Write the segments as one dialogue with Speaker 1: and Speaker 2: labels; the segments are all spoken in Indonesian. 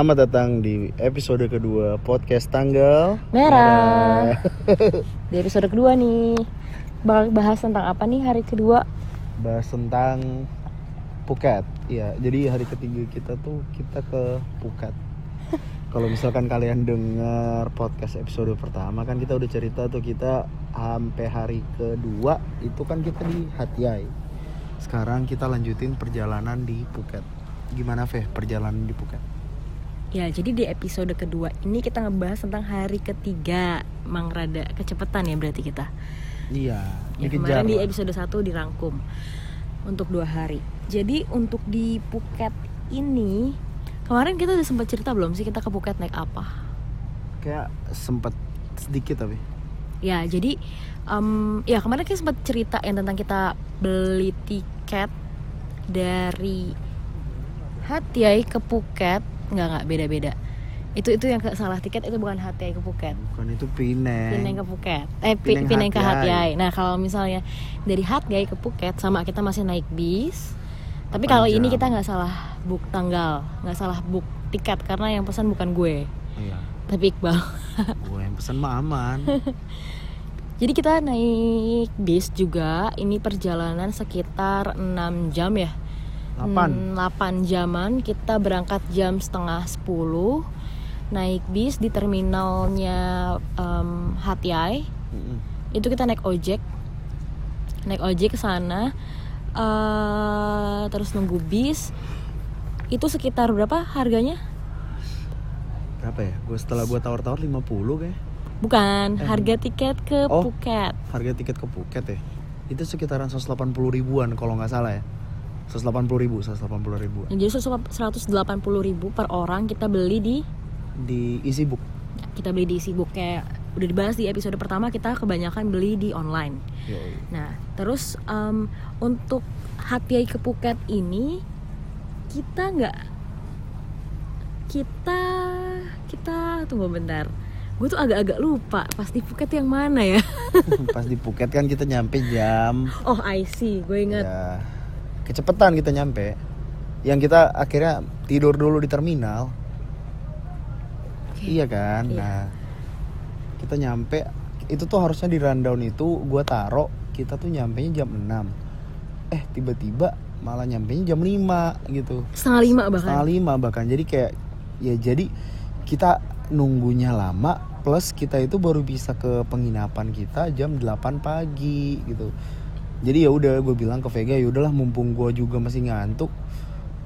Speaker 1: Selamat datang di episode kedua podcast tanggal
Speaker 2: Merah. Di episode kedua nih bakal bahas tentang apa nih hari kedua?
Speaker 1: Bahas tentang Phuket. Ya, jadi hari ketiga kita tuh kita ke Phuket. Kalau misalkan kalian dengar podcast episode pertama kan kita udah cerita tuh kita sampai hari kedua itu kan kita di Hatiai. Sekarang kita lanjutin perjalanan di Phuket. Gimana Feh perjalanan di Phuket?
Speaker 2: Ya, jadi di episode kedua ini kita ngebahas tentang hari ketiga. Mang rada kecepatan ya berarti kita.
Speaker 1: Iya,
Speaker 2: Ya,
Speaker 1: dikejar
Speaker 2: kemarin di episode 1 dirangkum untuk dua hari. Jadi untuk di Phuket ini kemarin kita udah sempat cerita belum sih kita ke Phuket naik apa?
Speaker 1: kayak sempet sedikit tapi
Speaker 2: Ya, jadi em, ya kemarin kita sempat cerita yang tentang kita beli tiket dari Hatiai ke Phuket. Nggak nggak beda-beda. Itu itu yang ke- salah tiket itu bukan Hatiai ke Phuket.
Speaker 1: bukan itu Pineng.
Speaker 2: Pineng ke Phuket. Eh Pi-
Speaker 1: Pineng
Speaker 2: Pineng ke.
Speaker 1: Hatiai.
Speaker 2: Nah, kalau misalnya dari Hatiai ke Phuket sama kita masih naik bis. Tapi kalau ini kita nggak salah book tanggal, nggak salah book tiket karena yang pesan bukan gue,
Speaker 1: Iya.
Speaker 2: tapi Iqbal.
Speaker 1: Gue yang pesen mah aman.
Speaker 2: Jadi kita naik bis juga. Ini perjalanan sekitar 6 jam ya.
Speaker 1: 8
Speaker 2: Hmm, 8 jaman. Kita berangkat jam setengah 10. Naik bis di terminalnya em, Hatiai.
Speaker 1: Mm-mm.
Speaker 2: Itu kita naik ojek. Naik ojek ke sana. eh, terus nunggu bis. Itu sekitar berapa harganya?
Speaker 1: Berapa ya? Gue setelah gue tawar-tawar 50 kayak.
Speaker 2: Bukan,
Speaker 1: Eh.
Speaker 2: harga tiket ke
Speaker 1: Oh.
Speaker 2: Phuket.
Speaker 1: Harga tiket ke Phuket ya. Itu sekitaran 180 ribuan kalau nggak salah ya. 180 ribu, 180 ribuan.
Speaker 2: Jadi 180 ribu per orang kita beli di
Speaker 1: Di isi book.
Speaker 2: kita beli di Sibuk kayak udah dibahas di episode pertama kita kebanyakan beli di online. Nah terus em, untuk Hatiai ke Phuket ini kita nggak kita kita tunggu bentar. Gue tuh agak-agak lupa pasti Phuket yang mana ya?
Speaker 1: Pas di Phuket kan kita nyampe jam
Speaker 2: Oh I see, gue inget.
Speaker 1: ya kecepatan kita nyampe. Yang kita akhirnya tidur dulu di terminal.
Speaker 2: Oke.
Speaker 1: Iya kan?
Speaker 2: Iya.
Speaker 1: Nah, kita nyampe itu tuh harusnya di rundown itu gua taro kita tuh nyampe jam 6. Eh, tiba-tiba malah nyampe jam 5 gitu.
Speaker 2: Setengah lima bahkan.
Speaker 1: Setengah lima bahkan. Jadi kayak ya jadi kita nunggunya lama plus kita itu baru bisa ke penginapan kita jam 8 pagi gitu. Jadi ya udah gue bilang ke Vega ya udahlah mumpung gua juga masih ngantuk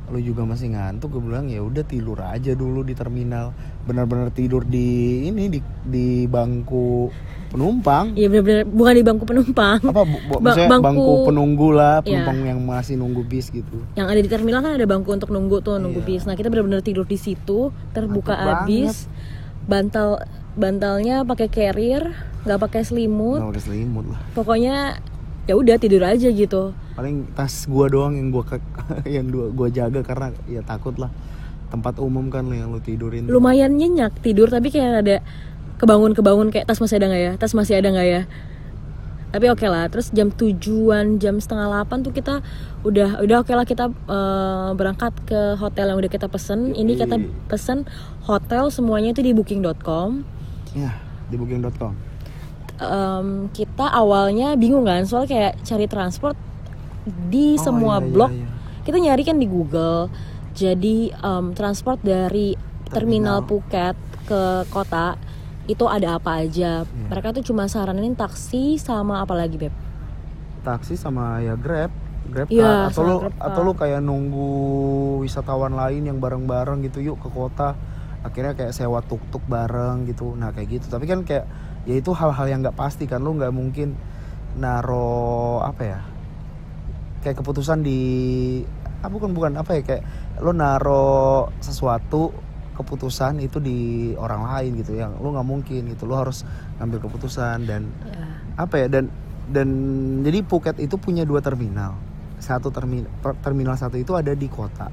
Speaker 1: lu juga masih ngantuk gue bilang ya udah tidur aja dulu di terminal. Benar-benar tidur di ini di di bangku penumpang.
Speaker 2: Iya benar-benar bukan di bangku penumpang.
Speaker 1: apa bu, bu-
Speaker 2: Ba-
Speaker 1: bangku,
Speaker 2: bangku-
Speaker 1: penunggu lah
Speaker 2: Iya.
Speaker 1: penumpang yang masih nunggu bis gitu.
Speaker 2: Yang ada di terminal kan ada bangku untuk nunggu tuh nunggu
Speaker 1: Iya.
Speaker 2: bis. Nah kita benar-benar tidur di situ terbuka
Speaker 1: Mantap
Speaker 2: habis bantal bantalnya pakai carrier nggak pakai selimut.
Speaker 1: Nggak pakai selimut lah.
Speaker 2: Pokoknya ya udah tidur aja gitu.
Speaker 1: Paling tas gua doang yang gua ke, yang dua gua jaga karena ya takut lah. Tempat umum kan yang lu tidurin.
Speaker 2: Lumayan nyenyak tidur tapi kayak ada kebangun kebangun kayak tas masih ada nggak ya? Tas masih ada nggak ya? Tapi oke lah terus jam tujuan jam setengah delapan tuh kita udah udah oke lah kita eh, berangkat ke hotel yang udah kita pesen. Ini kita pesen hotel semuanya itu di booking.com
Speaker 1: ya di booking.com
Speaker 2: Em, kita awalnya bingung kan soal kayak cari transport di
Speaker 1: Oh,
Speaker 2: semua
Speaker 1: iya, iya,
Speaker 2: blog
Speaker 1: iya.
Speaker 2: kita nyari kan di Google jadi em, transport dari terminal,
Speaker 1: Terminal.
Speaker 2: Phuket ke kota itu ada apa aja
Speaker 1: Iya.
Speaker 2: mereka tuh cuma saranin taksi sama apa lagi beb
Speaker 1: taksi sama ya grab grab
Speaker 2: Iya,
Speaker 1: car. atau lu
Speaker 2: Grab
Speaker 1: atau lu kayak nunggu wisatawan lain yang bareng-bareng gitu yuk ke kota akhirnya kayak sewa tuk-tuk bareng gitu nah kayak gitu tapi kan kayak ya itu hal-hal yang nggak pasti kan lu nggak mungkin naro apa ya kayak keputusan di ah, bukan bukan apa ya kayak lu naro sesuatu keputusan itu di orang lain gitu yang lu nggak mungkin gitu lu harus ngambil keputusan dan
Speaker 2: ya.
Speaker 1: apa ya dan dan jadi Phuket itu punya dua terminal satu terminal terminal satu itu ada di kota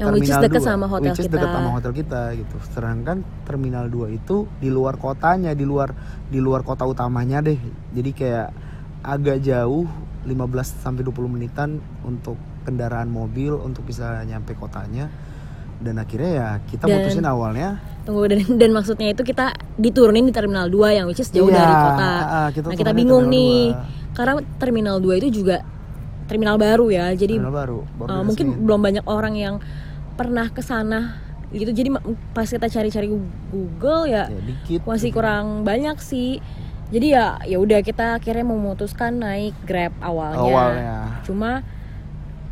Speaker 2: yang which is
Speaker 1: Terminal dua,
Speaker 2: sama hotel
Speaker 1: which is
Speaker 2: kita.
Speaker 1: deket sama hotel kita gitu. Sedangkan terminal 2 itu di luar kotanya di luar di luar kota utamanya deh. Jadi kayak agak jauh 15 sampai 20 menitan untuk kendaraan mobil untuk bisa nyampe kotanya. Dan akhirnya ya kita
Speaker 2: Dan-
Speaker 1: mutusin awalnya.
Speaker 2: Tunggu dan dan maksudnya itu kita diturunin di terminal 2 yang which is jauh
Speaker 1: Iya,
Speaker 2: dari kota.
Speaker 1: ah, ah, kita
Speaker 2: nah kita bingung
Speaker 1: terminal
Speaker 2: nih.
Speaker 1: dua.
Speaker 2: karena terminal 2 itu juga terminal baru ya. Jadi
Speaker 1: terminal baru, baru
Speaker 2: Uh, mungkin belum banyak orang yang pernah ke sana gitu jadi pas kita cari-cari Google ya
Speaker 1: ya dikit
Speaker 2: masih kurang banyak sih jadi ya ya udah kita akhirnya memutuskan naik Grab awalnya,
Speaker 1: awalnya
Speaker 2: cuma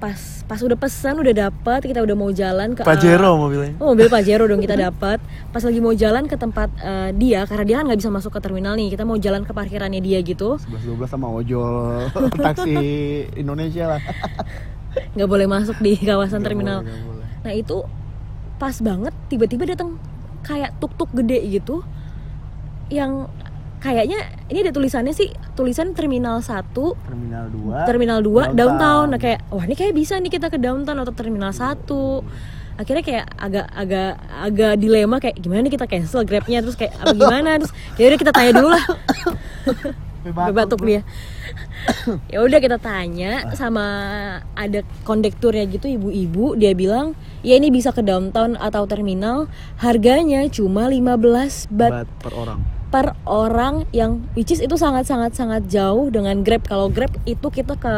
Speaker 2: pas pas udah pesan udah dapet kita udah mau jalan ke
Speaker 1: Pajero mobilnya
Speaker 2: Oh, mobil Pajero dong kita dapat. Pas lagi mau jalan ke tempat eh, dia, karena dia kan nggak bisa masuk ke terminal nih. Kita mau jalan ke parkirannya dia gitu.
Speaker 1: 11 12 sama ojol taksi Indonesia lah
Speaker 2: nggak boleh masuk di kawasan
Speaker 1: Nggak
Speaker 2: terminal.
Speaker 1: boleh.
Speaker 2: Nah itu pas banget tiba-tiba datang kayak tuk-tuk gede gitu yang kayaknya ini ada tulisannya sih tulisan terminal 1
Speaker 1: terminal 2
Speaker 2: terminal 2 downtown. Nah kayak wah ini kayak bisa nih kita ke downtown atau terminal 1 akhirnya kayak agak agak agak dilema kayak gimana nih kita cancel grabnya terus kayak apa gimana? Terus ya udah kita tanya dulu lah. Batuk dia. Ya udah kita tanya sama ada kondekturnya gitu ibu-ibu dia bilang ya ini bisa ke downtown atau terminal harganya cuma 15 bat
Speaker 1: Bat per orang.
Speaker 2: per orang yang which is itu sangat sangat sangat jauh dengan Grab. Kalau Grab itu kita ke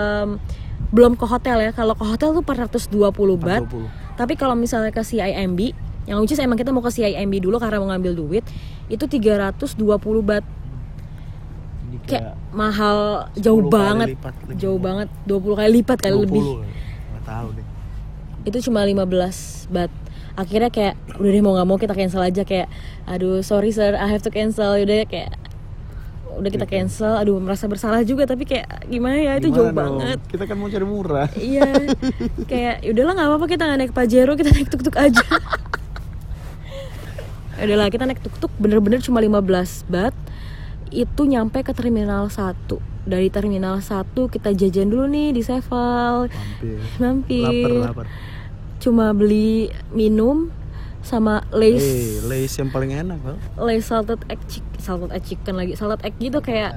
Speaker 2: belum ke hotel ya. Kalau ke hotel tuh 420 bat.
Speaker 1: 40.
Speaker 2: Tapi kalau misalnya ke CIMB yang is emang kita mau ke CIMB dulu karena mau ngambil duit itu 320 bat kayak mahal jauh
Speaker 1: 10 kali
Speaker 2: banget.
Speaker 1: lipat
Speaker 2: jauh banget 20 kali lipat kali
Speaker 1: 20
Speaker 2: lebih.
Speaker 1: tahu deh.
Speaker 2: Itu cuma 15 bat akhirnya kayak udah deh mau nggak mau kita cancel aja. Kayak aduh sorry sir I have to cancel. Udah kayak udah kita cancel aduh merasa bersalah juga tapi kayak gimana ya itu jauh
Speaker 1: Gimana dong?
Speaker 2: banget.
Speaker 1: Kita kan mau cari murah.
Speaker 2: Iya kayak yaudahlah nggak apa-apa kita nggak naik pajero kita naik tuk-tuk aja. Udahlah kita naik tuk-tuk bener-bener cuma 15 bat itu nyampe ke terminal 1 dari terminal 1 kita jajan dulu nih di Sevel.
Speaker 1: Mampir.
Speaker 2: Mampir.
Speaker 1: Lapar lapar.
Speaker 2: Cuma beli minum sama lace
Speaker 1: eh lace yang paling enak Bal.
Speaker 2: lace salted egg chicken salted egg chicken lagi. Salted egg gitu kayak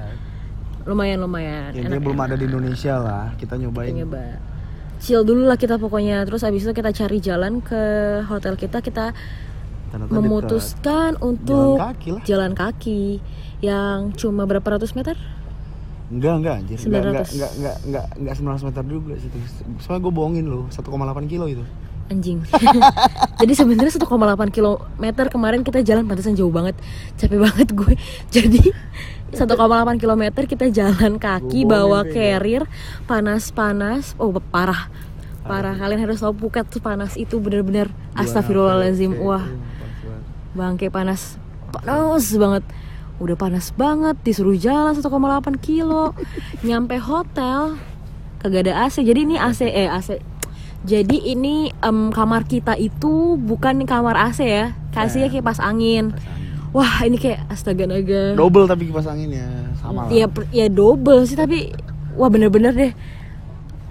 Speaker 2: lumayan lumayan.
Speaker 1: Ya, dia belum ada di Indonesia lah. Kita nyobain.
Speaker 2: Kita nyoba. Chill dulu lah kita pokoknya. Terus abis itu kita cari jalan ke hotel kita. Kita
Speaker 1: Ternyata
Speaker 2: memutuskan
Speaker 1: dekat.
Speaker 2: untuk
Speaker 1: jalan kaki lah.
Speaker 2: jalan kaki yang cuma berapa ratus meter?
Speaker 1: Enggak enggak anjir. Enggak
Speaker 2: 900.
Speaker 1: enggak enggak enggak enggak enggak 900 meter juga situ soalnya gue bohongin loh 1,8 kilo itu
Speaker 2: anjing. Jadi sebenarnya 1,8 kilometer kemarin kita jalan pantesan jauh banget. Capek banget gue. Jadi 1,8 kilometer kita jalan kaki bawa
Speaker 1: bohongin,
Speaker 2: carrier panas-panas. Oh parah. Parah. Kalian harus tahu tuh panas itu bener-bener.
Speaker 1: HP,
Speaker 2: wah. bangke panas. Panas banget. Udah panas banget disuruh jalan 1,8 kilo. Nyampe hotel kagak ada AC jadi ini AC eh AC jadi ini em, kamar kita itu bukan kamar AC ya. Kasihnya kipas angin.
Speaker 1: Pas angin.
Speaker 2: wah ini kayak astaga naga
Speaker 1: double tapi kipas anginnya sama lah.
Speaker 2: Ya ya double sih tapi wah bener-bener deh.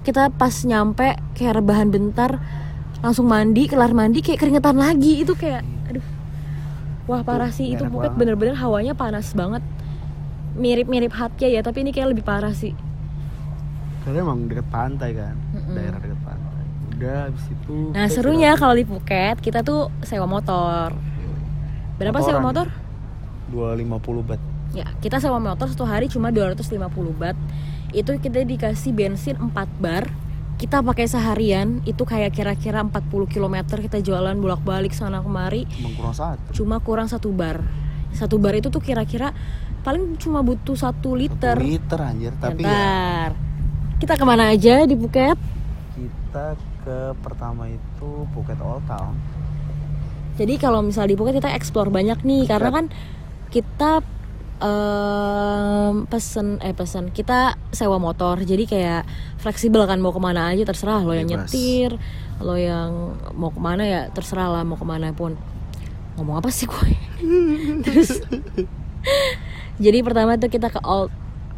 Speaker 2: Kita pas nyampe kayak rebahan bentar langsung mandi kelar mandi kayak keringetan lagi. Itu kayak aduh. Wah parah sih. Itu Phuket bener-bener hawanya panas banget. Mirip-mirip Hatya ya tapi ini kayak lebih parah sih.
Speaker 1: Karena emang deket pantai kan
Speaker 2: Mm-mm.
Speaker 1: daerah deket udah habis itu
Speaker 2: nah serunya kalau di Phuket kita tuh sewa motor berapa sewa motor
Speaker 1: 250 bat
Speaker 2: Ya, kita sewa motor satu hari cuma 250 bat. Itu kita dikasih bensin 4 bar. Kita pakai seharian, itu kayak kira-kira 40 km kita jualan bolak-balik sana kemari,
Speaker 1: emang kurang satu
Speaker 2: cuma kurang satu bar. Satu bar itu tuh kira-kira paling cuma butuh satu liter.
Speaker 1: Satu liter anjir tapi ya.
Speaker 2: Kita ke mana aja di Phuket?
Speaker 1: kita ke pertama itu Phuket Old Town
Speaker 2: Jadi kalau misal di Phuket kita explore banyak nih, karena kan kita em, pesen eh pesen kita sewa motor, jadi kayak fleksibel kan mau ke mana aja terserah lo yang
Speaker 1: Bebas.
Speaker 2: nyetir, lo yang mau ke mana ya terserah lah mau ke mana pun. Ngomong apa sih gue? Terus jadi pertama tuh kita ke Old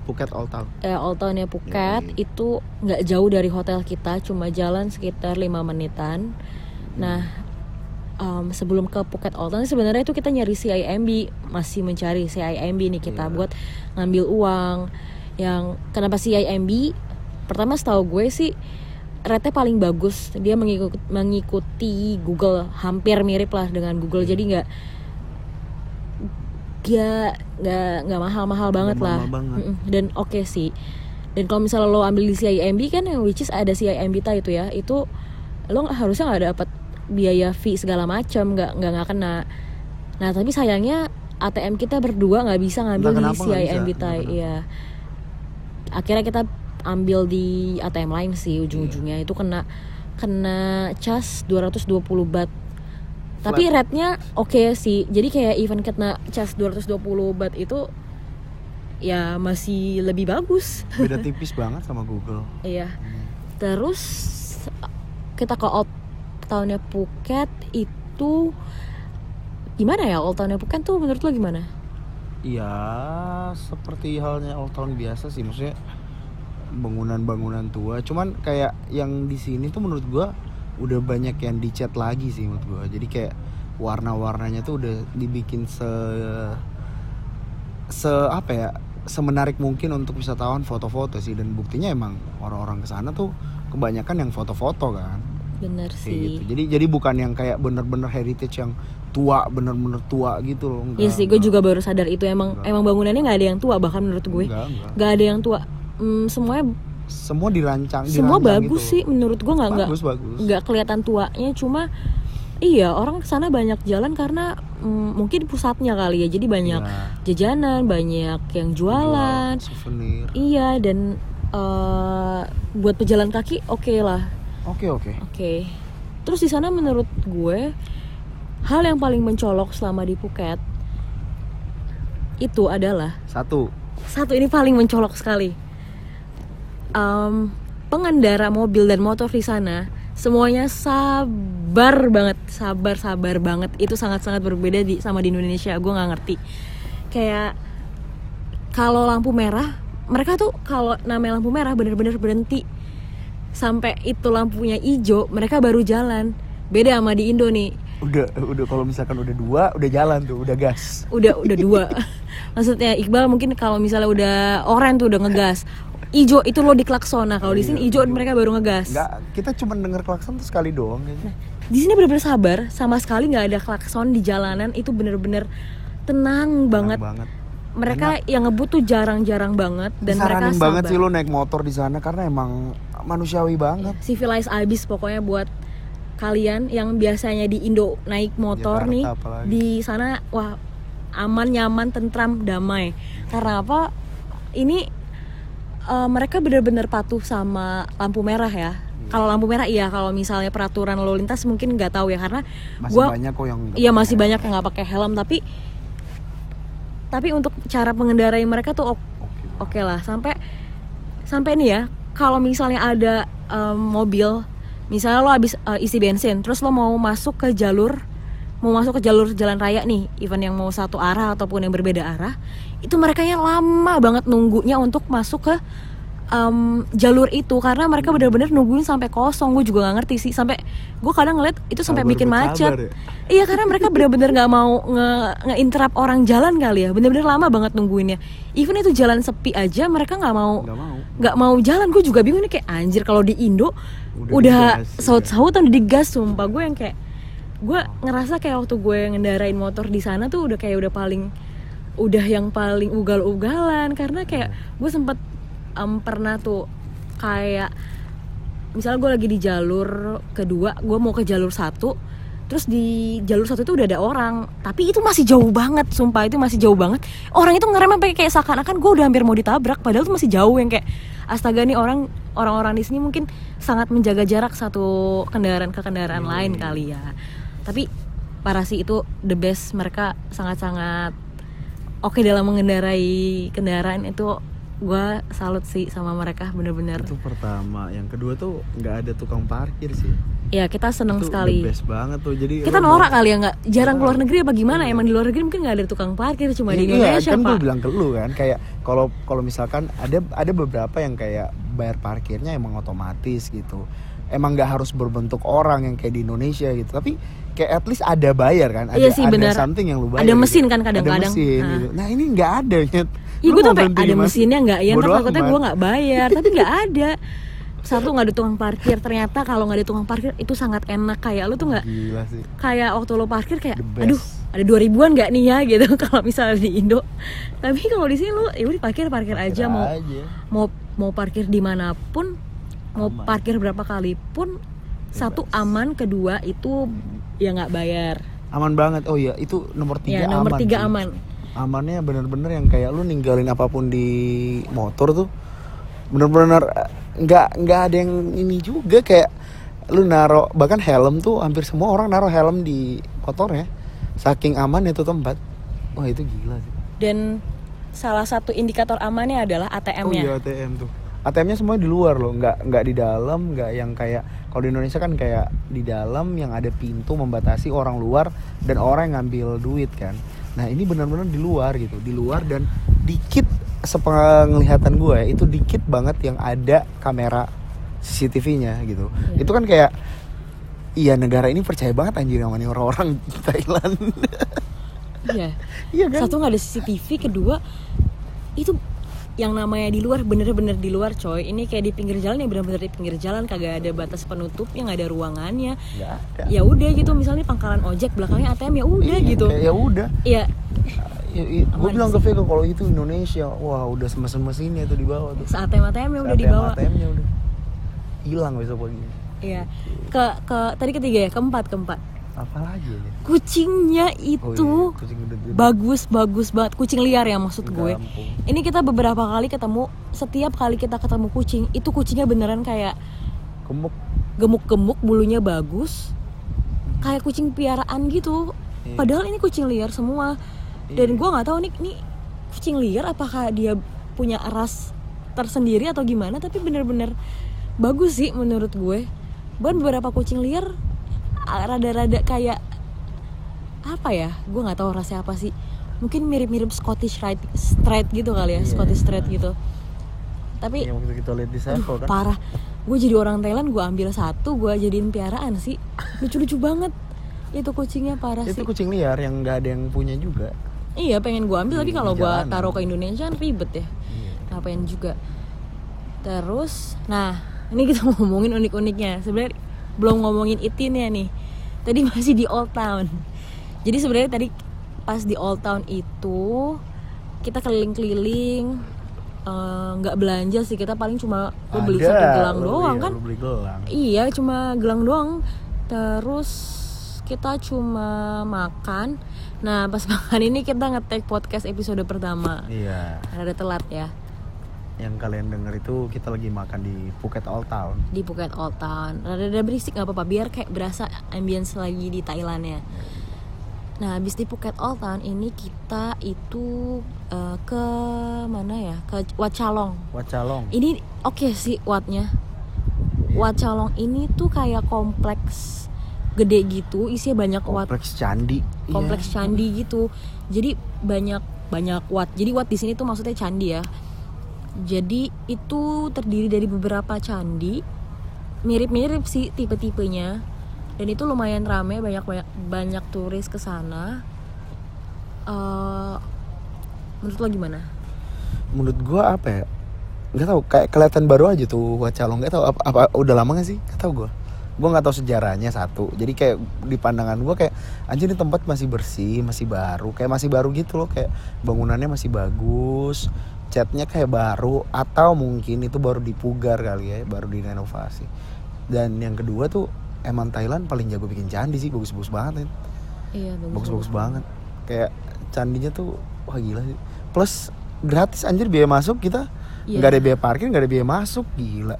Speaker 1: Phuket Old Town.
Speaker 2: Eh, Old Town ya Phuket.
Speaker 1: Yoi.
Speaker 2: itu nggak jauh dari hotel kita cuma jalan sekitar lima menitan. Nah em, sebelum ke Phuket Old Town sebenarnya itu kita nyari CIMB masih mencari CIMB nih kita
Speaker 1: Iya.
Speaker 2: buat ngambil uang. Yang kenapa CIMB pertama setahu gue sih rate paling bagus. Dia mengikuti, mengikuti Google. Hampir mirip lah dengan Google. Jadi nggak nggak nggak nggak mahal-mahal banget
Speaker 1: Nggak
Speaker 2: lah.
Speaker 1: mahal banget.
Speaker 2: Dan oke sih. Dan kalau misalnya lo ambil di CIMB kan yang which is ada CIMB ta itu ya itu lo harusnya nggak dapat biaya fee segala macam nggak nggak nggak kena. Nah tapi sayangnya ATM kita berdua nggak bisa ngambil
Speaker 1: Entah
Speaker 2: di CIMB ta iya. Akhirnya kita ambil di ATM lain sih ujung-ujungnya. Itu kena kena cas 220 bat tapi rate-nya oke sih. Jadi kayak even kena cas 220 bat itu ya masih lebih bagus.
Speaker 1: Beda tipis banget sama Google.
Speaker 2: Iya. Terus kita ke old townnya Phuket itu gimana ya old townnya Phuket tuh menurut lo gimana?
Speaker 1: Iya, seperti halnya old town biasa sih, maksudnya bangunan-bangunan tua. Cuman kayak yang di sini tuh menurut gua udah banyak yang dicat lagi sih menurut gua. Jadi kayak warna-warnanya tuh udah dibikin se se apa ya? semenarik mungkin untuk wisatawan foto-foto sih dan buktinya emang orang-orang ke sana tuh kebanyakan yang foto-foto kan.
Speaker 2: bener
Speaker 1: Kayak
Speaker 2: sih
Speaker 1: gitu. Jadi jadi bukan yang kayak bener-bener heritage yang tua, bener-bener tua gitu loh.
Speaker 2: Iya
Speaker 1: Enggak,
Speaker 2: sih, gue juga baru sadar itu emang
Speaker 1: Enggak.
Speaker 2: emang bangunannya nggak ada yang tua bahkan menurut gue nggak ada yang tua. Hmm, semuanya
Speaker 1: semua dirancang
Speaker 2: semua
Speaker 1: dirancang
Speaker 2: bagus
Speaker 1: gitu.
Speaker 2: sih menurut gue nggak nggak nggak kelihatan tuanya cuma iya orang ke sana banyak jalan karena mm, mungkin pusatnya kali ya jadi banyak
Speaker 1: Iya,
Speaker 2: jajanan banyak yang jualan.
Speaker 1: Jual souvenir.
Speaker 2: Iya dan eh, buat pejalan kaki oke lah.
Speaker 1: Oke oke.
Speaker 2: Oke. Terus di sana menurut gue hal yang paling mencolok selama di Phuket itu adalah
Speaker 1: satu.
Speaker 2: Satu ini paling mencolok sekali. Em, pengendara mobil dan motor di sana semuanya sabar banget, sabar sabar banget. Itu sangat sangat berbeda di sama di Indonesia. Gue nggak ngerti. Kayak kalau lampu merah, mereka tuh kalau namanya lampu merah bener-bener berhenti sampai itu lampunya hijau, mereka baru jalan. Beda sama di Indo nih,
Speaker 1: udah udah kalau misalkan udah dua udah jalan tuh udah gas
Speaker 2: udah udah dua maksudnya Iqbal mungkin kalau misalnya udah orange tuh udah ngegas ijo itu lo diklakson nah kalau di sini ijo mereka baru ngegas.
Speaker 1: Nggak kita cuma denger klakson tuh sekali doang kayaknya
Speaker 2: di sini bener-bener sabar. Sama sekali nggak ada klakson di jalanan. Itu bener-bener tenang banget.
Speaker 1: banget.
Speaker 2: Mereka yang ngebut tuh jarang-jarang banget dan mereka sabar
Speaker 1: banget sih lo naik motor di sana karena emang manusiawi banget.
Speaker 2: Civilized abis pokoknya buat kalian yang biasanya di Indo naik motor
Speaker 1: Jakarta
Speaker 2: nih
Speaker 1: apalagi.
Speaker 2: di sana wah aman nyaman tentram damai. Karena apa? Ini eh, mereka benar-benar patuh sama lampu merah ya. Kalau lampu merah iya. Kalau misalnya peraturan lalu lintas mungkin nggak tahu ya karena
Speaker 1: masih
Speaker 2: gua
Speaker 1: banyak kok yang
Speaker 2: iya masih
Speaker 1: helm.
Speaker 2: banyak yang nggak pakai helm. Tapi tapi untuk cara mengendarai mereka tuh ok-
Speaker 1: Oke.
Speaker 2: oke lah. Sampai sampai nih ya kalau misalnya ada em, mobil misalnya lo habis eh, isi bensin terus lo mau masuk ke jalur mau masuk ke jalur jalan raya nih even yang mau satu arah ataupun yang berbeda arah itu mereka yang lama banget nunggunya untuk masuk ke em, jalur itu karena mereka benar-benar nungguin sampai kosong gue juga nggak ngerti sih sampai gue kadang ngeliat itu sampai bikin macet
Speaker 1: ya?
Speaker 2: Iya karena mereka benar-benar nggak mau nge nge-interrupt orang jalan kali ya, benar-benar lama banget nungguinnya. Even itu jalan sepi aja mereka nggak mau
Speaker 1: nggak mau
Speaker 2: mau jalan. Gue juga bingung nih kayak anjir kalau di Indo
Speaker 1: Udah
Speaker 2: udah,
Speaker 1: digas, iya.
Speaker 2: saut-sautan udah digas sumpah gue yang kayak gue ngerasa kayak waktu gue ngendarain motor di sana tuh udah kayak udah paling udah yang paling ugal-ugalan. Karena kayak gue sempet em, pernah tuh kayak misalnya gue lagi di jalur kedua gue mau ke jalur satu terus di jalur satu itu udah ada orang. Tapi itu masih jauh banget sumpah itu masih jauh banget. Orang itu ngerem sampai kayak seakan-akan gue udah hampir mau ditabrak padahal itu masih jauh yang kayak astaga nih orang orang-orang di sini mungkin sangat menjaga jarak satu kendaraan ke kendaraan lain kali ya. Tapi parah sih itu the best mereka sangat-sangat oke dalam mengendarai kendaraan itu gue salut sih sama mereka bener-bener.
Speaker 1: Itu pertama. Yang kedua tuh nggak ada tukang parkir sih.
Speaker 2: Ya kita seneng
Speaker 1: itu
Speaker 2: sekali.
Speaker 1: the best banget tuh. Jadi
Speaker 2: kita norak kali ya nggak jarang keluar negeri apa gimana? Emang di luar negeri mungkin nggak ada tukang parkir cuma di
Speaker 1: Iya,
Speaker 2: Indonesia
Speaker 1: kan gue bilang ke lu kan kayak kalau kalau misalkan ada ada beberapa yang kayak bayar parkirnya emang otomatis gitu. Emang nggak harus berbentuk orang yang kayak di Indonesia gitu. Tapi kayak at least ada bayar kan ada,
Speaker 2: Iya sih,
Speaker 1: ada
Speaker 2: benar.
Speaker 1: something yang lu bayar
Speaker 2: Ada
Speaker 1: gitu.
Speaker 2: mesin kan kadang-kadang.
Speaker 1: ada mesin
Speaker 2: Ah.
Speaker 1: gitu. nah ini nggak ada Nyet.
Speaker 2: Iya
Speaker 1: Lu
Speaker 2: gue
Speaker 1: mau
Speaker 2: tuh ada mesinnya nggak ya ntar takutnya gue nggak bayar tapi nggak ada satu nggak ada tukang parkir ternyata kalau nggak ada tukang parkir itu sangat enak kayak lu tuh nggak kayak waktu lo parkir kayak aduh ada dua ribuan nggak nih ya gitu kalau misalnya di Indo tapi kalau di sini lu ya udah parkir parkir aja mau
Speaker 1: aja.
Speaker 2: mau mau parkir di mana pun mau
Speaker 1: Aman.
Speaker 2: parkir berapa kali pun satu aman kedua itu ya nggak bayar.
Speaker 1: Aman banget. Oh iya, itu nomor tiga
Speaker 2: ya nomor
Speaker 1: aman.
Speaker 2: tiga
Speaker 1: sih.
Speaker 2: aman.
Speaker 1: Amannya bener-bener yang kayak lu ninggalin apa pun di motor tuh bener-bener eh, nggak nggak ada yang ini juga. Kayak lu naro bahkan helm tuh hampir semua orang naro helm di motornya saking aman itu tempat. Wah itu gila sih.
Speaker 2: Dan salah satu indikator amannya adalah
Speaker 1: oh
Speaker 2: ATM-nya
Speaker 1: iya ATM tuh ATM-nya semua di luar loh nggak nggak di dalam nggak yang kayak kalau di Indonesia kan kayak di dalam yang ada pintu membatasi orang luar dan orang yang ngambil duit kan. Nah ini benar-benar di luar gitu di luar dan dikit sepenglihatan gue ya, itu dikit banget yang ada kamera CCTV-nya gitu.
Speaker 2: Iya.
Speaker 1: itu kan kayak iya negara ini percaya banget anjir sama orang-orang Thailand.
Speaker 2: Iya.
Speaker 1: Iya kan?
Speaker 2: Satu nggak ada CCTV kedua itu yang namanya di luar bener-bener di luar coy ini kayak di pinggir jalan ya bener-bener di pinggir jalan kagak ada batas penutupnya nggak ada ruangannya ya udah gitu misalnya pangkalan ojek belakangnya ATM ya udah
Speaker 1: Iya,
Speaker 2: gitu
Speaker 1: ya udah
Speaker 2: ya
Speaker 1: Ya, gue bilang ke. Vega kalau itu Indonesia, wah udah mesin-mesinnya tuh di bawah tuh.
Speaker 2: saat ATM ATM ya udah
Speaker 1: ATM
Speaker 2: dibawa
Speaker 1: ATM-nya udah hilang besok pagi.
Speaker 2: Iya. Ke ke tadi ketiga ya, keempat keempat.
Speaker 1: Apalagi ya?
Speaker 2: Kucingnya
Speaker 1: Oh
Speaker 2: itu
Speaker 1: iya, kucing udah gede.
Speaker 2: bagus bagus banget. Kucing liar ya maksud gue.
Speaker 1: Kampung.
Speaker 2: Ini kita beberapa kali ketemu, setiap kali kita ketemu kucing, itu kucingnya beneran kayak
Speaker 1: Gemuk.
Speaker 2: gemuk-gemuk, bulunya bagus. Kayak kucing piaraan gitu.
Speaker 1: Iya.
Speaker 2: Padahal ini kucing liar semua. Dan gue nggak tahu nih, nih kucing liar apakah dia punya ras tersendiri atau gimana, tapi bener-bener bagus sih menurut gue. Bahkan beberapa kucing liar rada-rada kayak apa ya? Gue nggak tahu rasanya apa sih. Mungkin mirip-mirip Scottish Straight, Straight gitu kali ya,
Speaker 1: Iya.
Speaker 2: Scottish Straight gitu. Tapi
Speaker 1: Yang waktu kita lihat di Sevel kan.
Speaker 2: parah gue jadi orang Thailand gue ambil satu gue jadiin piaraan sih lucu-lucu banget itu kucingnya parah
Speaker 1: Itu
Speaker 2: sih
Speaker 1: kucing liar yang nggak ada yang punya juga.
Speaker 2: iya pengen gue ambil tapi kalau gue taruh ke Indonesia kan ribet ya
Speaker 1: Iya.
Speaker 2: ngapain juga terus nah ini kita ngomongin unik-uniknya sebenarnya belum ngomongin itinnya nih tadi masih di Old Town jadi sebenarnya tadi pas di Old Town itu kita keliling-keliling eh, nggak belanja sih kita paling cuma gue beli
Speaker 1: Ada,
Speaker 2: satu gelang
Speaker 1: lu
Speaker 2: doang
Speaker 1: iya,
Speaker 2: kan
Speaker 1: lu beli gelang.
Speaker 2: Iya, cuma gelang doang. Terus kita cuma makan. Nah, pas makan ini kita ngetek podcast episode pertama.
Speaker 1: Iya.
Speaker 2: Rada telat ya
Speaker 1: Yang kalian denger itu kita lagi makan di Phuket Old Town.
Speaker 2: di Phuket Old Town. Rada-rada berisik nggak apa-apa biar kayak berasa ambience lagi di Thailand ya. Nah, habis di Phuket Old Town ini kita itu eh, ke mana ya? Ke Wat Chalong.
Speaker 1: Wacalong.
Speaker 2: Ini oke sih Watnya. Wat Chalong ini tuh kayak kompleks gede gitu, isinya banyak wat
Speaker 1: Kompleks candi.
Speaker 2: kompleks
Speaker 1: Iya.
Speaker 2: candi gitu. Jadi banyak banyak wat. Jadi wat di sini tuh maksudnya candi ya. Jadi itu terdiri dari beberapa candi. Mirip-mirip sih tipe-tipenya. Dan itu lumayan rame, banyak banyak banyak turis ke sana. Eh, menurut lo gimana?
Speaker 1: menurut gua apa ya nggak tahu kayak kelihatan baru aja tuh Wacalong nggak tahu apa, apa udah lama gak sih nggak tahu gua gua nggak tahu sejarahnya satu jadi kayak di pandangan gua kayak anjir ini tempat masih bersih masih baru kayak masih baru gitu loh kayak bangunannya masih bagus catnya kayak baru atau mungkin itu baru dipugar kali ya baru direnovasi. Dan yang kedua tuh emang Thailand paling jago bikin candi sih bagus-bagus banget ya
Speaker 2: Iya,
Speaker 1: bagus-bagus banget. Kayak candinya tuh wah gila sih. Plus gratis anjir biaya masuk kita.
Speaker 2: Iya.
Speaker 1: nggak ada biaya parkir nggak ada biaya masuk gila.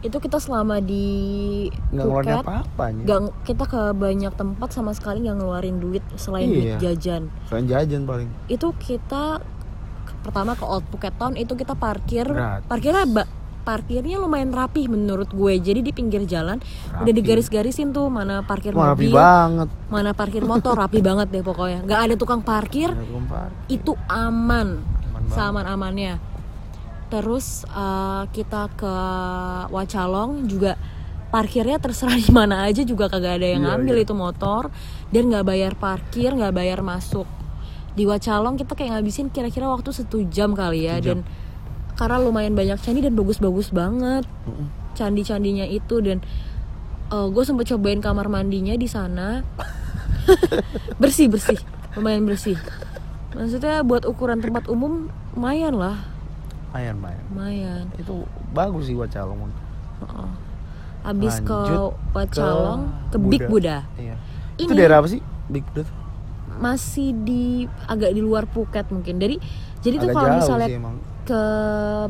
Speaker 2: Itu kita selama di
Speaker 1: nggak ngeluarin apa-apa
Speaker 2: nggak kita ke banyak tempat sama sekali nggak ngeluarin duit selain
Speaker 1: Iya.
Speaker 2: duit jajan.
Speaker 1: selain jajan paling.
Speaker 2: Itu kita pertama ke Old Phuket Town itu kita parkir.
Speaker 1: Gratis.
Speaker 2: parkirnya ba- parkirnya lumayan rapih menurut gue. Jadi di pinggir jalan udah
Speaker 1: Rapi.
Speaker 2: digaris-garisin tuh mana parkir
Speaker 1: Wah, rapi
Speaker 2: mobil
Speaker 1: banget.
Speaker 2: mana parkir motor. Rapi banget deh pokoknya. Nggak ada tukang parkir.
Speaker 1: Tukang parkir.
Speaker 2: itu aman.
Speaker 1: Aman
Speaker 2: amannya terus eh, kita ke Wacalong juga parkirnya terserah di mana aja juga kagak ada yang
Speaker 1: Iya,
Speaker 2: ngambil
Speaker 1: iya.
Speaker 2: itu motor. Dan nggak bayar parkir nggak bayar masuk di Wacalong kita kayak ngabisin kira-kira waktu satu jam kali ya
Speaker 1: jam.
Speaker 2: dan karena lumayan banyak candi dan bagus-bagus banget candi-candinya itu dan gue sempet cobain kamar mandinya di sana bersih bersih lumayan bersih maksudnya buat ukuran tempat umum lumayan lah
Speaker 1: Mayan, mayan.
Speaker 2: lumayan
Speaker 1: Itu bagus sih Wacalong.
Speaker 2: Heeh. Abis ke
Speaker 1: Lanjut
Speaker 2: Wacalong ke, Big Buddha.
Speaker 1: Iya. Itu daerah apa sih? Big Buddha?
Speaker 2: Masih di agak di luar Phuket mungkin. Dari jadi tuh
Speaker 1: Agak
Speaker 2: kalau
Speaker 1: jauh
Speaker 2: misalnya
Speaker 1: sih emang.
Speaker 2: ke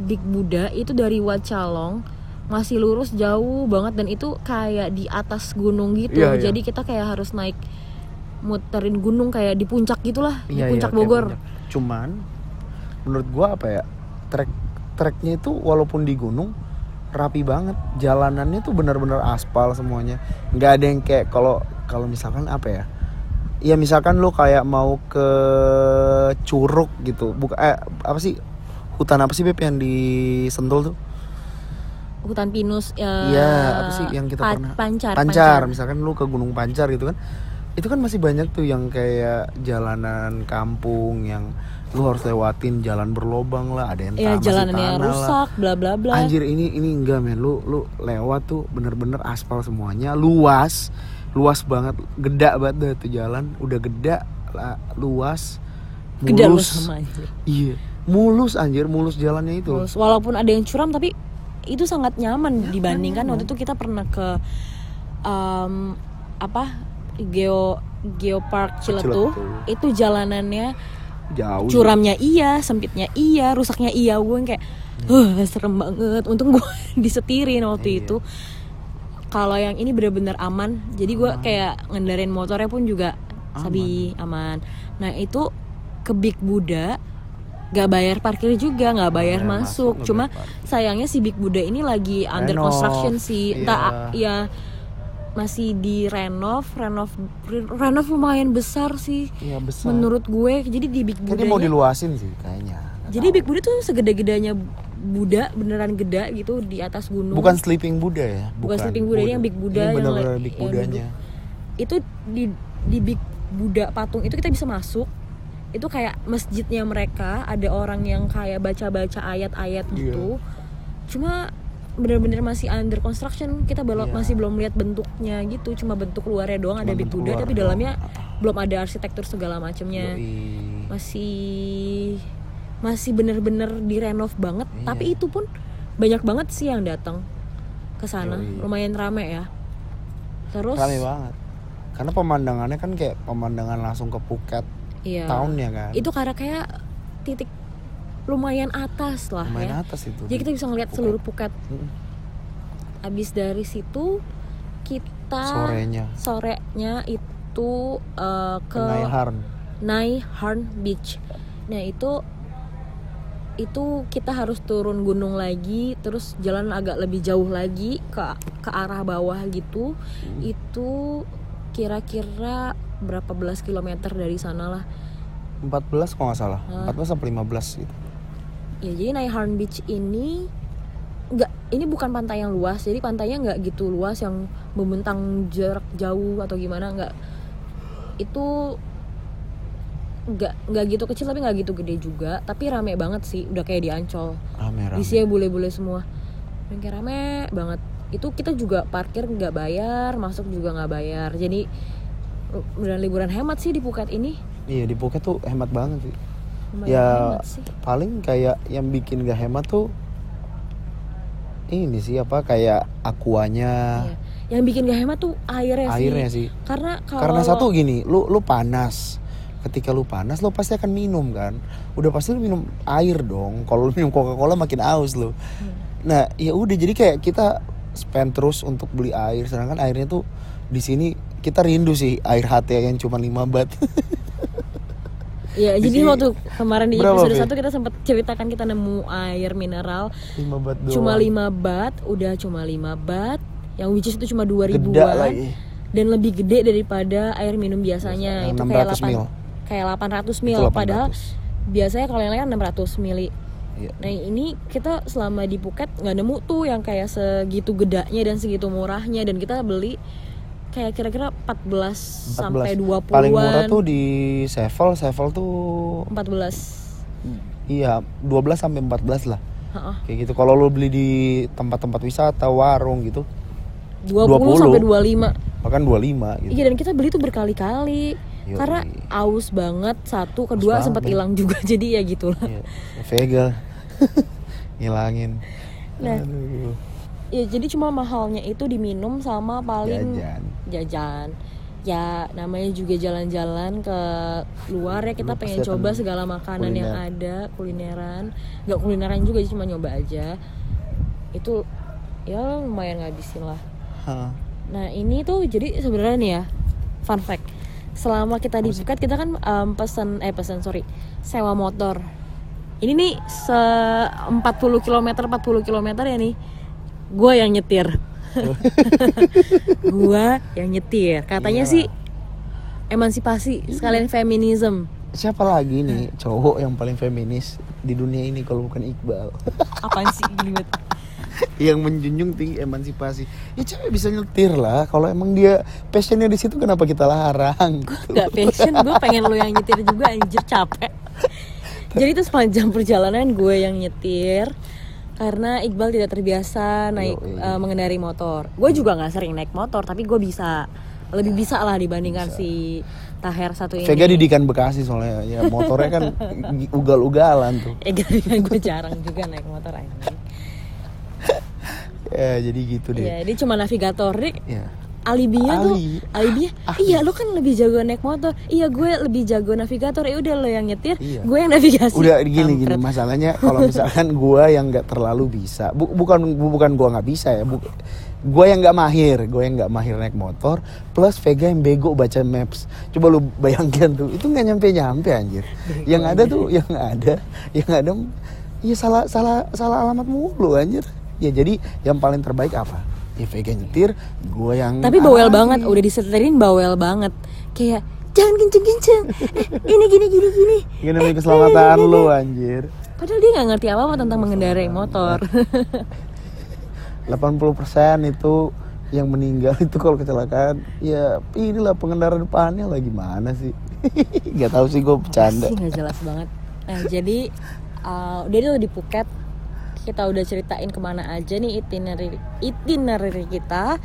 Speaker 2: Big Buddha itu dari Wacalong masih lurus jauh banget dan itu kayak di atas gunung gitu.
Speaker 1: Iya, iya.
Speaker 2: Jadi kita kayak harus naik muterin gunung kayak di puncak gitulah, di
Speaker 1: Iya, iya,
Speaker 2: puncak Bogor.
Speaker 1: puncak. Cuman menurut gua apa ya? Trek treknya itu walaupun di gunung rapi banget. Jalanannya tuh benar-benar aspal semuanya. nggak ada yang kayak kalau kalau misalkan apa ya? Ya misalkan lu kayak mau ke Curug gitu. Buka eh apa sih? Hutan apa sih Beb yang di Sentul tuh?
Speaker 2: Hutan pinus ya,
Speaker 1: Iya, apa sih yang kita
Speaker 2: Pa-
Speaker 1: pernah
Speaker 2: Pancar,
Speaker 1: Pancar, misalkan lu ke Gunung Pancar gitu kan. Itu kan masih banyak tuh yang kayak jalanan kampung yang lu harus lewatin jalan berlobang lah, ada yang
Speaker 2: Ya
Speaker 1: masih
Speaker 2: jalanannya
Speaker 1: tanah lah.
Speaker 2: rusak, bla bla bla.
Speaker 1: Anjir ini ini enggak men, lu lu lewat tuh bener-bener aspal semuanya, luas, luas banget, geda banget dah tuh jalan, udah geda, la- luas, mulus.
Speaker 2: sama anjir.
Speaker 1: Iya, mulus anjir, mulus jalannya itu.
Speaker 2: Terus walaupun ada yang curam tapi itu sangat nyaman dibandingkan waktu itu kita pernah ke em, apa Geo Geopark Ciletuh
Speaker 1: Ciletuh.
Speaker 2: itu jalanannya
Speaker 1: Jauh.
Speaker 2: curamnya iya sempitnya iya rusaknya iya gue yang kayak huh serem banget untung gue disetirin waktu
Speaker 1: Iya.
Speaker 2: itu kalau yang ini bener-bener aman jadi gue kayak ngendarin motornya pun juga sabi aman nah itu ke Big Buddha gak bayar parkir juga nggak bayar
Speaker 1: bayar
Speaker 2: masuk,
Speaker 1: masuk,
Speaker 2: cuma
Speaker 1: parkir.
Speaker 2: sayangnya si Big Buddha ini lagi under
Speaker 1: Renov,
Speaker 2: construction sih entah
Speaker 1: iya.
Speaker 2: ya masih di renov renov renov lumayan besar sih
Speaker 1: Iya besar.
Speaker 2: menurut gue jadi di Big
Speaker 1: Kayaknya mau
Speaker 2: Buddha
Speaker 1: diluasin sih kayaknya.
Speaker 2: Jadi
Speaker 1: tahu.
Speaker 2: Big Buddha tuh segede-gedenya Buddha beneran geda gitu di atas gunung.
Speaker 1: Bukan sleeping Buddha ya?
Speaker 2: Bukan Sleeping Buddha, ini yang Big Buddha
Speaker 1: Ini
Speaker 2: yang
Speaker 1: benar-benar
Speaker 2: le-
Speaker 1: Big
Speaker 2: yang
Speaker 1: Buddhanya.
Speaker 2: itu di di Big Buddha patung itu kita bisa masuk. Itu kayak masjidnya mereka ada orang yang kayak baca-baca ayat-ayat
Speaker 1: Iya.
Speaker 2: gitu. Cuma bener-bener masih under construction kita belum
Speaker 1: Iya.
Speaker 2: masih belum lihat bentuknya gitu. Cuma bentuk luarnya doang ada
Speaker 1: Cuma
Speaker 2: Big
Speaker 1: bentuk
Speaker 2: Buddha tapi dalamnya belum ada arsitektur segala macamnya masih masih bener-bener direnov banget
Speaker 1: Iya.
Speaker 2: tapi itu pun banyak banget sih yang datang ke sana lumayan rame ya terus
Speaker 1: Rame banget. Karena pemandangannya kan kayak pemandangan langsung ke Phuket
Speaker 2: iya
Speaker 1: townnya kan.
Speaker 2: itu karena kayak titik lumayan atas lah
Speaker 1: lumayan
Speaker 2: ya
Speaker 1: atas itu.
Speaker 2: jadi kita bisa ngeliat
Speaker 1: Phuket.
Speaker 2: seluruh Phuket
Speaker 1: Mm.
Speaker 2: abis dari situ kita
Speaker 1: sorenya
Speaker 2: sorenya itu eh,
Speaker 1: ke
Speaker 2: ke
Speaker 1: Naiharn.
Speaker 2: Nai Harn Beach. Nah itu itu kita harus turun gunung lagi, terus jalan agak lebih jauh lagi ke ke arah bawah gitu.
Speaker 1: Hmm.
Speaker 2: Itu kira-kira berapa belas kilometer dari sana lah.
Speaker 1: 14 kalau nggak salah.
Speaker 2: Hah?
Speaker 1: 14 sampai 15 gitu.
Speaker 2: Ya jadi Nai Harn Beach ini nggak ini bukan pantai yang luas, jadi pantainya nggak gitu luas yang membentang jarak jauh atau gimana nggak. Itu nggak nggak gitu kecil tapi nggak gitu gede juga. Tapi rame banget sih udah kayak di Ancol.
Speaker 1: Rame-rame.
Speaker 2: isinya bule-bule semua. Dan kayak rame banget. Itu kita juga parkir nggak bayar masuk juga nggak bayar. Jadi beneran liburan hemat sih di Phuket ini.
Speaker 1: Iya di Phuket tuh hemat banget sih.
Speaker 2: lumayan
Speaker 1: ya
Speaker 2: hemat sih.
Speaker 1: paling kayak yang bikin gak hemat tuh ini sih apa kayak akuanya
Speaker 2: Iya. yang bikin gak hemat tuh airnya,
Speaker 1: airnya
Speaker 2: sih.
Speaker 1: Sih
Speaker 2: karena kalau
Speaker 1: karena satu gini lu lu panas ketika lu panas lu pasti akan minum kan? Udah pasti lu minum air dong. Kalau lu minum coca cola makin aus lu.
Speaker 2: Hmm.
Speaker 1: nah ya udah jadi kayak kita spend terus untuk beli air. Sedangkan airnya tuh di sini kita rindu sih air HT yang cuma 5 bat.
Speaker 2: Ya
Speaker 1: di
Speaker 2: jadi
Speaker 1: sini
Speaker 2: waktu kemarin di
Speaker 1: berapa,
Speaker 2: episode satu kita sempat ceritakan kita nemu air mineral.
Speaker 1: 5 bat doang.
Speaker 2: cuma 5 bat udah cuma 5 bat. Yang which is itu cuma 2000
Speaker 1: Geda
Speaker 2: ribuan.
Speaker 1: lagi
Speaker 2: dan lebih gede daripada air minum biasanya. Itu kayak
Speaker 1: 600 mil.
Speaker 2: Kayak 800 mil.
Speaker 1: Itu 800.
Speaker 2: padahal biasanya kalau yang lain 600 mili.
Speaker 1: Iya.
Speaker 2: nah ini kita selama di Phuket nggak nemu tuh yang kayak segitu gedanya dan segitu murahnya. Dan kita beli kayak kira-kira 14, sampai 20-an
Speaker 1: paling murah tuh di Sevel. Sevel tuh
Speaker 2: 14
Speaker 1: iya 12 sampai 14 lah.
Speaker 2: Ha-ha.
Speaker 1: kayak gitu. Kalau lo beli di tempat-tempat wisata warung gitu
Speaker 2: 20,
Speaker 1: 20.
Speaker 2: sampai 25
Speaker 1: bahkan 25 gitu.
Speaker 2: Iya dan kita beli tuh berkali-kali
Speaker 1: Yoi.
Speaker 2: karena aus banget satu kedua sempat hilang juga jadi ya gitulah.
Speaker 1: Iya, Vega. Ngilangin.
Speaker 2: Nah.
Speaker 1: Aduh,
Speaker 2: ya jadi cuma mahalnya itu diminum sama paling
Speaker 1: jajan.
Speaker 2: Jajan. Ya namanya juga jalan-jalan ke luar ya kita
Speaker 1: Lu
Speaker 2: pengen coba segala makanan yang
Speaker 1: kuliner.
Speaker 2: ada kulineran. Nggak kulineran juga cuma nyoba aja. Itu ya lumayan ngabisin lah.
Speaker 1: Hah.
Speaker 2: nah ini tuh jadi sebenarnya nih ya fun fact selama kita di Phuket kita kan em, pesen eh pesen sorry sewa motor. Ini nih se 40 km 40 km ya nih gue yang nyetir. Gue yang nyetir. Katanya
Speaker 1: Iya.
Speaker 2: sih emansipasi sekalian feminism.
Speaker 1: Siapa lagi nih cowok yang paling feminis di dunia ini kalau bukan Iqbal?
Speaker 2: Apaan sih
Speaker 1: yang menjunjung tinggi emansipasi. Ya cewek bisa nyetir lah. Kalau emang dia passionnya di situ kenapa kita larang? Gitu.
Speaker 2: gak passion gue pengen lo yang nyetir juga anjir capek. Jadi itu sepanjang perjalanan gue yang nyetir karena Iqbal tidak terbiasa naik
Speaker 1: Yoi.
Speaker 2: eh, mengendari motor. Gue juga nggak sering naik motor tapi gue bisa. Lebih bisa lah dibandingkan si Taher satu ini.
Speaker 1: Vega didikan Bekasi soalnya. Ya motornya kan ugal-ugalan tuh.
Speaker 2: Eh gue jarang juga naik motor anjing
Speaker 1: ya jadi gitu deh.
Speaker 2: Iya, dia cuma navigator deh
Speaker 1: ya
Speaker 2: alibinya tuh
Speaker 1: Ali.
Speaker 2: alibinya. Iya lo kan lebih jago naik motor. Iya gue lebih jago navigator. Ya udah lo yang nyetir
Speaker 1: Iya.
Speaker 2: gue yang navigasi.
Speaker 1: Udah gini gini. Masalahnya kalau misalkan gua yang nggak terlalu bisa bu- bukan bu- bukan gua nggak bisa ya bu- gua yang nggak mahir gua yang nggak mahir naik motor plus Vega yang bego baca maps. Coba lu bayangkan tuh itu nggak nyampe nyampe anjir yang ada tuh yang ada yang ada ya salah salah salah alamat mulu anjir ya jadi yang paling terbaik apa ya Vega nyetir gua yang
Speaker 2: Tapi bawel banget, udah diseterin bawel banget. Kayak jangan kenceng-kenceng. Eh, ini gini gini gini.
Speaker 1: Ini demi keselamatan lu anjir
Speaker 2: Padahal dia nggak ngerti apa-apa tentang mengendarai motor.
Speaker 1: 80% itu yang meninggal itu kalau kecelakaan ya inilah pengendara depannya lah gimana sih nggak tahu sih gue bercanda
Speaker 2: Sih nggak jelas banget. Nah jadi uh, udah itu di Phuket kita udah ceritain ke mana aja nih itinerary itinerary kita.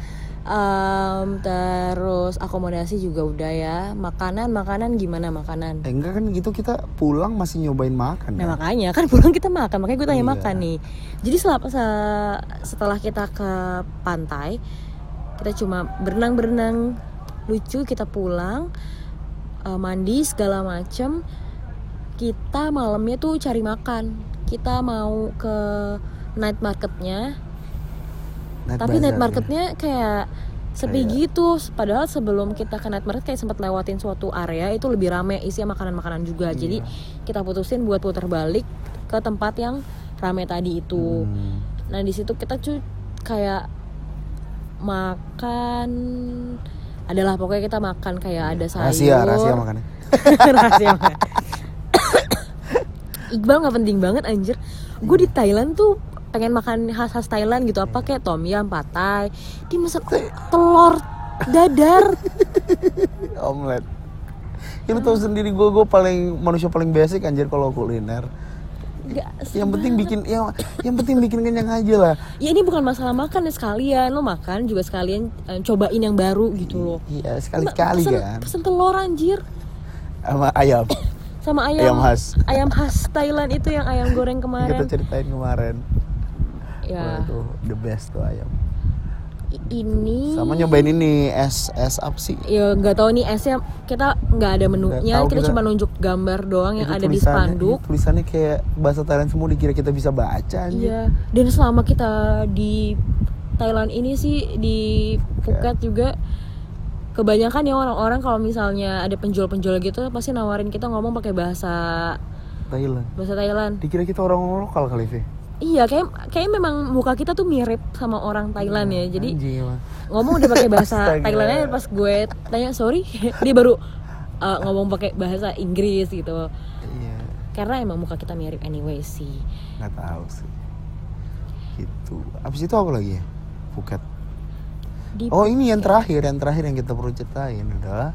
Speaker 2: Um, terus akomodasi juga udah ya. Makanan makanan gimana makanan?
Speaker 1: eh, enggak kan gitu kita pulang masih nyobain makan
Speaker 2: Nah
Speaker 1: kan?
Speaker 2: makanya kan pulang kita makan makanya gue tanya
Speaker 1: Iya.
Speaker 2: makan nih. Jadi selama se- setelah kita ke pantai kita cuma berenang-berenang lucu kita pulang eh, mandi segala macem kita malamnya tuh cari makan kita mau ke night marketnya
Speaker 1: Night
Speaker 2: tapi night marketnya kayak sepi
Speaker 1: Kayak-
Speaker 2: gitu padahal sebelum kita ke night market kayak sempat lewatin suatu area itu lebih rame isinya makanan-makanan juga
Speaker 1: Iya.
Speaker 2: jadi kita putusin buat putar balik ke tempat yang rame tadi
Speaker 1: ya.
Speaker 2: itu
Speaker 1: Hmm.
Speaker 2: nah di situ kita tuh kayak makan adalah pokoknya kita makan kayak ada sayur
Speaker 1: rahasia rahasia makannya
Speaker 2: rahasia makan. Iqbal nggak penting banget anjir. Gue di Thailand tuh pengen makan khas khas Thailand gitu apa kayak tom yum patai dia mesen telur dadar.
Speaker 1: Omelet. Ya lu tau sendiri gue gue paling manusia paling basic anjir kalau kuliner.
Speaker 2: Nggak
Speaker 1: yang penting bikin yang yang penting bikin kenyang aja lah.
Speaker 2: Ya ini bukan masalah makan ya sekalian. Lo makan juga sekalian eh, cobain yang baru gitu loh.
Speaker 1: Iya sekali sekali
Speaker 2: pesen,
Speaker 1: kan.
Speaker 2: pesen telur anjir.
Speaker 1: Sama ayam
Speaker 2: sama ayam.
Speaker 1: Ayam khas.
Speaker 2: ayam khas Thailand itu yang ayam goreng
Speaker 1: kita
Speaker 2: kemarin
Speaker 1: ceritain kemarin.
Speaker 2: Ya.
Speaker 1: Wah, tuh the best tuh ayam.
Speaker 2: Ini.
Speaker 1: Sama nyobain ini es es apa sih?
Speaker 2: Ya nggak tahu nih esnya kita nggak ada menunya. Kita,
Speaker 1: kita.
Speaker 2: cuma nunjuk gambar doang yang
Speaker 1: Itu
Speaker 2: ada di spanduk.
Speaker 1: iya, tulisannya kayak bahasa Thailand semua dikira kita bisa baca
Speaker 2: iya. Dan selama kita di Thailand ini sih di Phuket juga kebanyakan ya orang-orang kalau misalnya ada penjual-penjual gitu pasti nawarin kita ngomong pakai bahasa
Speaker 1: Thailand.
Speaker 2: Bahasa Thailand.
Speaker 1: Dikira kita orang lokal kali Vi
Speaker 2: iya kayak kayak memang muka kita tuh mirip sama orang Thailand ya jadi
Speaker 1: Anjing
Speaker 2: ngomong udah pakai bahasa. Thailandnya pas gue tanya sorry dia baru uh, ngomong pakai bahasa Inggris gitu.
Speaker 1: Iya.
Speaker 2: Karena emang muka kita mirip anyway sih.
Speaker 1: Nggak tahu sih. Gitu. Abis itu apa lagi ya? Phuket
Speaker 2: di
Speaker 1: oh ini yang terakhir yang terakhir yang kita perlu ceritain adalah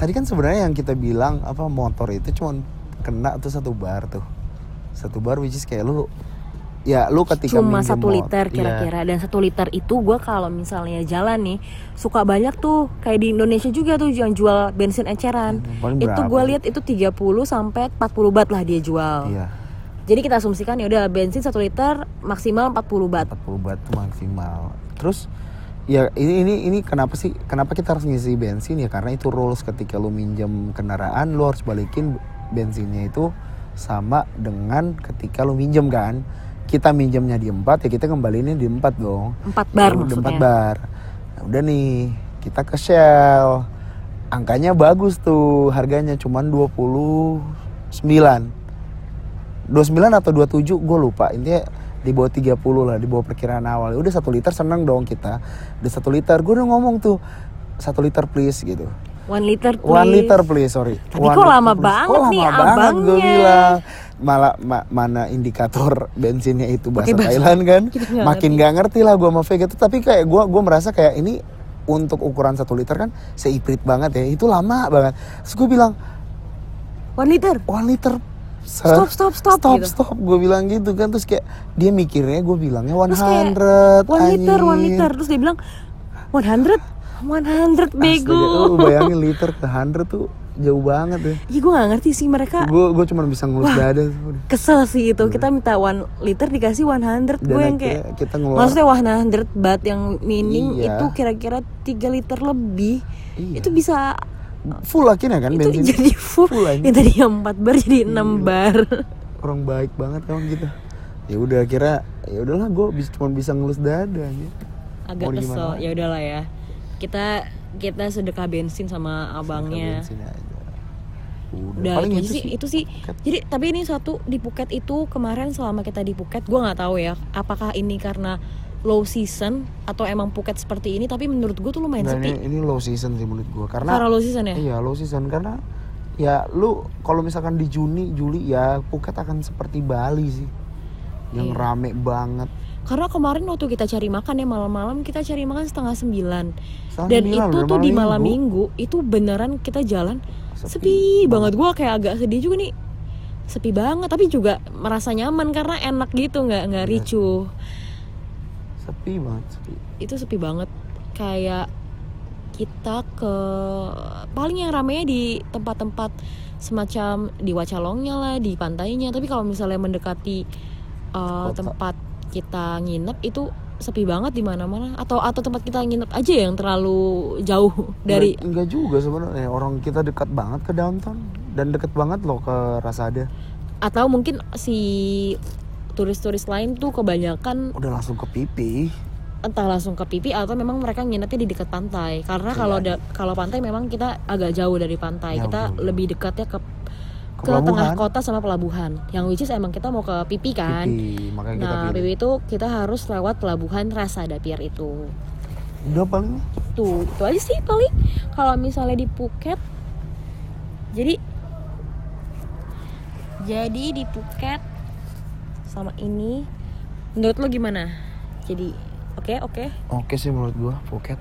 Speaker 1: tadi kan sebenarnya yang kita bilang apa motor itu cuma kena tuh satu bar tuh. Satu bar which is kayak lu ya lu ketika
Speaker 2: cuma satu liter
Speaker 1: iya.
Speaker 2: kira-kira. Dan satu liter itu gue kalau misalnya jalan nih suka banyak tuh kayak di Indonesia juga tuh yang jual bensin eceran.
Speaker 1: Hmm, paling
Speaker 2: itu gue lihat itu 30 sampai 40 bat lah dia jual.
Speaker 1: Iya.
Speaker 2: Jadi kita asumsikan ya udah bensin satu liter maksimal 40 bat
Speaker 1: 40 bat tuh maksimal terus ya ini ini ini kenapa sih kenapa kita harus ngisi bensin? Ya karena itu rules ketika lu minjem kendaraan lu harus balikin bensinnya itu sama dengan ketika lu minjem kan? Kita minjemnya di empat ya kita kembaliinnya di empat dong.
Speaker 2: 4 bar
Speaker 1: Ya
Speaker 2: maksudnya?
Speaker 1: empat bar. Nah, udah nih kita ke Shell. Angkanya bagus tuh harganya cuman 29 29 atau 27 gue lupa. Intinya di bawah 30 lah di bawah perkiraan awal. Udah satu liter seneng dong kita. Udah satu liter. Gue udah ngomong tuh satu liter please gitu.
Speaker 2: One liter please.
Speaker 1: one liter please. sorry.
Speaker 2: Tapi
Speaker 1: One
Speaker 2: kok lama
Speaker 1: please.
Speaker 2: banget
Speaker 1: kok
Speaker 2: nih
Speaker 1: lama banget gue
Speaker 2: abangnya?
Speaker 1: bilang. Malah ma- mana indikator bensinnya itu bahasa
Speaker 2: bahasa-
Speaker 1: Thailand kan?
Speaker 2: Nggak
Speaker 1: makin nggak ngerti lah gue sama Vega tuh. Tapi kayak gue gue merasa kayak ini untuk ukuran satu liter kan seiprit banget ya. Itu lama banget. Terus gue bilang
Speaker 2: one liter?
Speaker 1: One liter
Speaker 2: Stop, stop, stop,
Speaker 1: stop
Speaker 2: gitu.
Speaker 1: stop. Gue bilang gitu kan terus kayak dia mikirnya gue bilangnya 100
Speaker 2: Terus kayak, one liter one liter. Terus dia bilang 100 100 bego
Speaker 1: Astaga, lu bayangin liter ke 100 tuh jauh banget ya.
Speaker 2: Iya gue gak ngerti sih mereka.
Speaker 1: Gue gue cuma bisa ngelus dada
Speaker 2: kesel sih itu. Kita minta one liter dikasih 100
Speaker 1: Dan
Speaker 2: gue yang kayak
Speaker 1: kita ngeluar.
Speaker 2: maksudnya 100 bat yang minim
Speaker 1: Iya.
Speaker 2: itu kira-kira 3 liter lebih.
Speaker 1: Iya.
Speaker 2: itu bisa
Speaker 1: full akhirnya kan
Speaker 2: itu
Speaker 1: bensin
Speaker 2: jadi full,
Speaker 1: Full aja.
Speaker 2: yang tadi 4 bar jadi 6
Speaker 1: Iya.
Speaker 2: bar.
Speaker 1: Orang baik banget emang kita ya udah kira ya udahlah gue bisa cuma bisa ngelus dada aja
Speaker 2: agak
Speaker 1: Mau
Speaker 2: kesel. ya udahlah ya. Kita kita sedekah bensin sama abangnya.
Speaker 1: Bensin aja. udah,
Speaker 2: udah
Speaker 1: paling
Speaker 2: itu, aja sih itu sih. jadi tapi ini satu di Phuket itu kemarin selama kita di Phuket gue nggak tahu ya apakah ini karena low season atau emang Phuket seperti ini tapi menurut gue tuh lumayan
Speaker 1: Nah,
Speaker 2: sepi.
Speaker 1: ini, ini low season sih menurut gue karena
Speaker 2: karena low season ya?
Speaker 1: Iya low season karena ya lu kalau misalkan di Juni Juli ya Phuket akan seperti Bali sih yang
Speaker 2: Iya.
Speaker 1: rame banget.
Speaker 2: Karena kemarin waktu kita cari makan ya malam-malam kita cari makan setengah sembilan.
Speaker 1: Setengah
Speaker 2: dan
Speaker 1: sembilan,
Speaker 2: itu tuh
Speaker 1: malam
Speaker 2: di malam
Speaker 1: minggu.
Speaker 2: minggu itu beneran kita jalan
Speaker 1: Sepi
Speaker 2: sepi, banget. gue kayak agak sedih juga nih. Sepi banget tapi juga merasa nyaman karena enak gitu nggak nggak
Speaker 1: Iya.
Speaker 2: ricuh
Speaker 1: sepi banget sepi.
Speaker 2: Itu sepi banget. Kayak kita ke paling yang ramenya di tempat-tempat semacam di Wacalongnya lah di pantainya. Tapi kalau misalnya mendekati uh,
Speaker 1: Kota.
Speaker 2: tempat kita nginep itu sepi banget di mana-mana. Atau atau tempat kita nginep aja yang terlalu jauh dari
Speaker 1: Enggak, enggak juga sebenarnya. Orang kita dekat banget ke downtown. Dan deket banget loh ke Rasada
Speaker 2: atau mungkin si turis-turis lain tuh kebanyakan
Speaker 1: udah langsung ke pipi
Speaker 2: entah langsung ke pipi atau memang mereka nginepnya di dekat pantai. Karena kalau da- kalau pantai memang kita agak jauh dari pantai.
Speaker 1: Jauh,
Speaker 2: kita
Speaker 1: jauh.
Speaker 2: lebih dekatnya ke
Speaker 1: Ke
Speaker 2: ke tengah kota sama pelabuhan. Yang which is emang kita mau ke pipi kan.
Speaker 1: pipi makanya kita
Speaker 2: nah
Speaker 1: pilih.
Speaker 2: Pipi itu kita harus lewat pelabuhan Rasada Pier itu.
Speaker 1: Udah paling?
Speaker 2: Tuh itu aja sih paling. Kalau misalnya di Phuket jadi jadi di Phuket sama ini. Menurut lo gimana? Jadi oke oke?
Speaker 1: Oke sih menurut gua Phuket.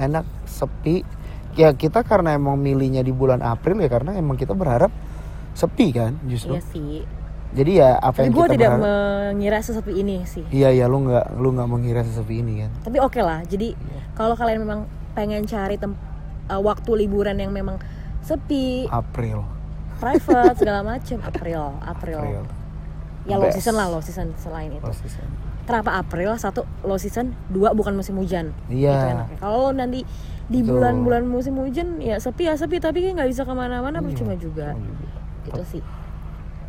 Speaker 1: Enak sepi. Ya kita karena emang milihnya di bulan April ya karena emang kita berharap sepi kan justru.
Speaker 2: Iya sih.
Speaker 1: Jadi ya apa
Speaker 2: tapi
Speaker 1: yang
Speaker 2: gue
Speaker 1: kita
Speaker 2: tidak
Speaker 1: berharap
Speaker 2: mengira sesepi ini sih.
Speaker 1: Iya iya lu nggak lu nggak mengira sesepi ini kan.
Speaker 2: Tapi oke lah jadi
Speaker 1: Iya.
Speaker 2: kalau kalian memang pengen cari tem- uh, waktu liburan yang memang sepi
Speaker 1: April.
Speaker 2: private segala macem April April.
Speaker 1: April
Speaker 2: ya low season lah low season selain itu.
Speaker 1: Low season.
Speaker 2: kenapa April? Satu low season. Dua bukan musim hujan.
Speaker 1: Iya.
Speaker 2: itu enaknya. Kalau nanti di bulan-bulan musim hujan ya sepi ya sepi tapi nggak bisa ke mana-mana
Speaker 1: Iya,
Speaker 2: percuma juga.
Speaker 1: Cuma juga.
Speaker 2: gitu sih.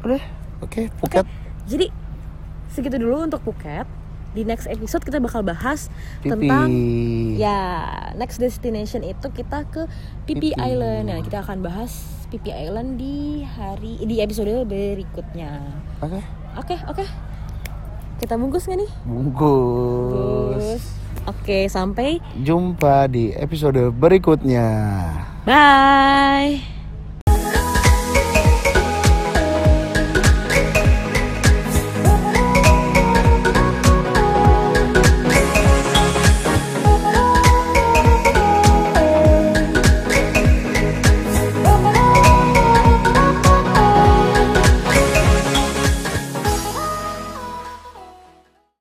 Speaker 1: Udah? Oke Phuket
Speaker 2: jadi segitu dulu untuk Phuket di next episode kita bakal bahas
Speaker 1: pipi.
Speaker 2: tentang ya next destination itu kita ke Pipi
Speaker 1: Pipi.
Speaker 2: Island. Nah kita akan bahas Pipi Island di hari di episode berikutnya.
Speaker 1: Oke
Speaker 2: oke oke. Kita bungkus nggak nih?
Speaker 1: Bungkus.
Speaker 2: Oke sampai
Speaker 1: jumpa di episode berikutnya.
Speaker 2: Bye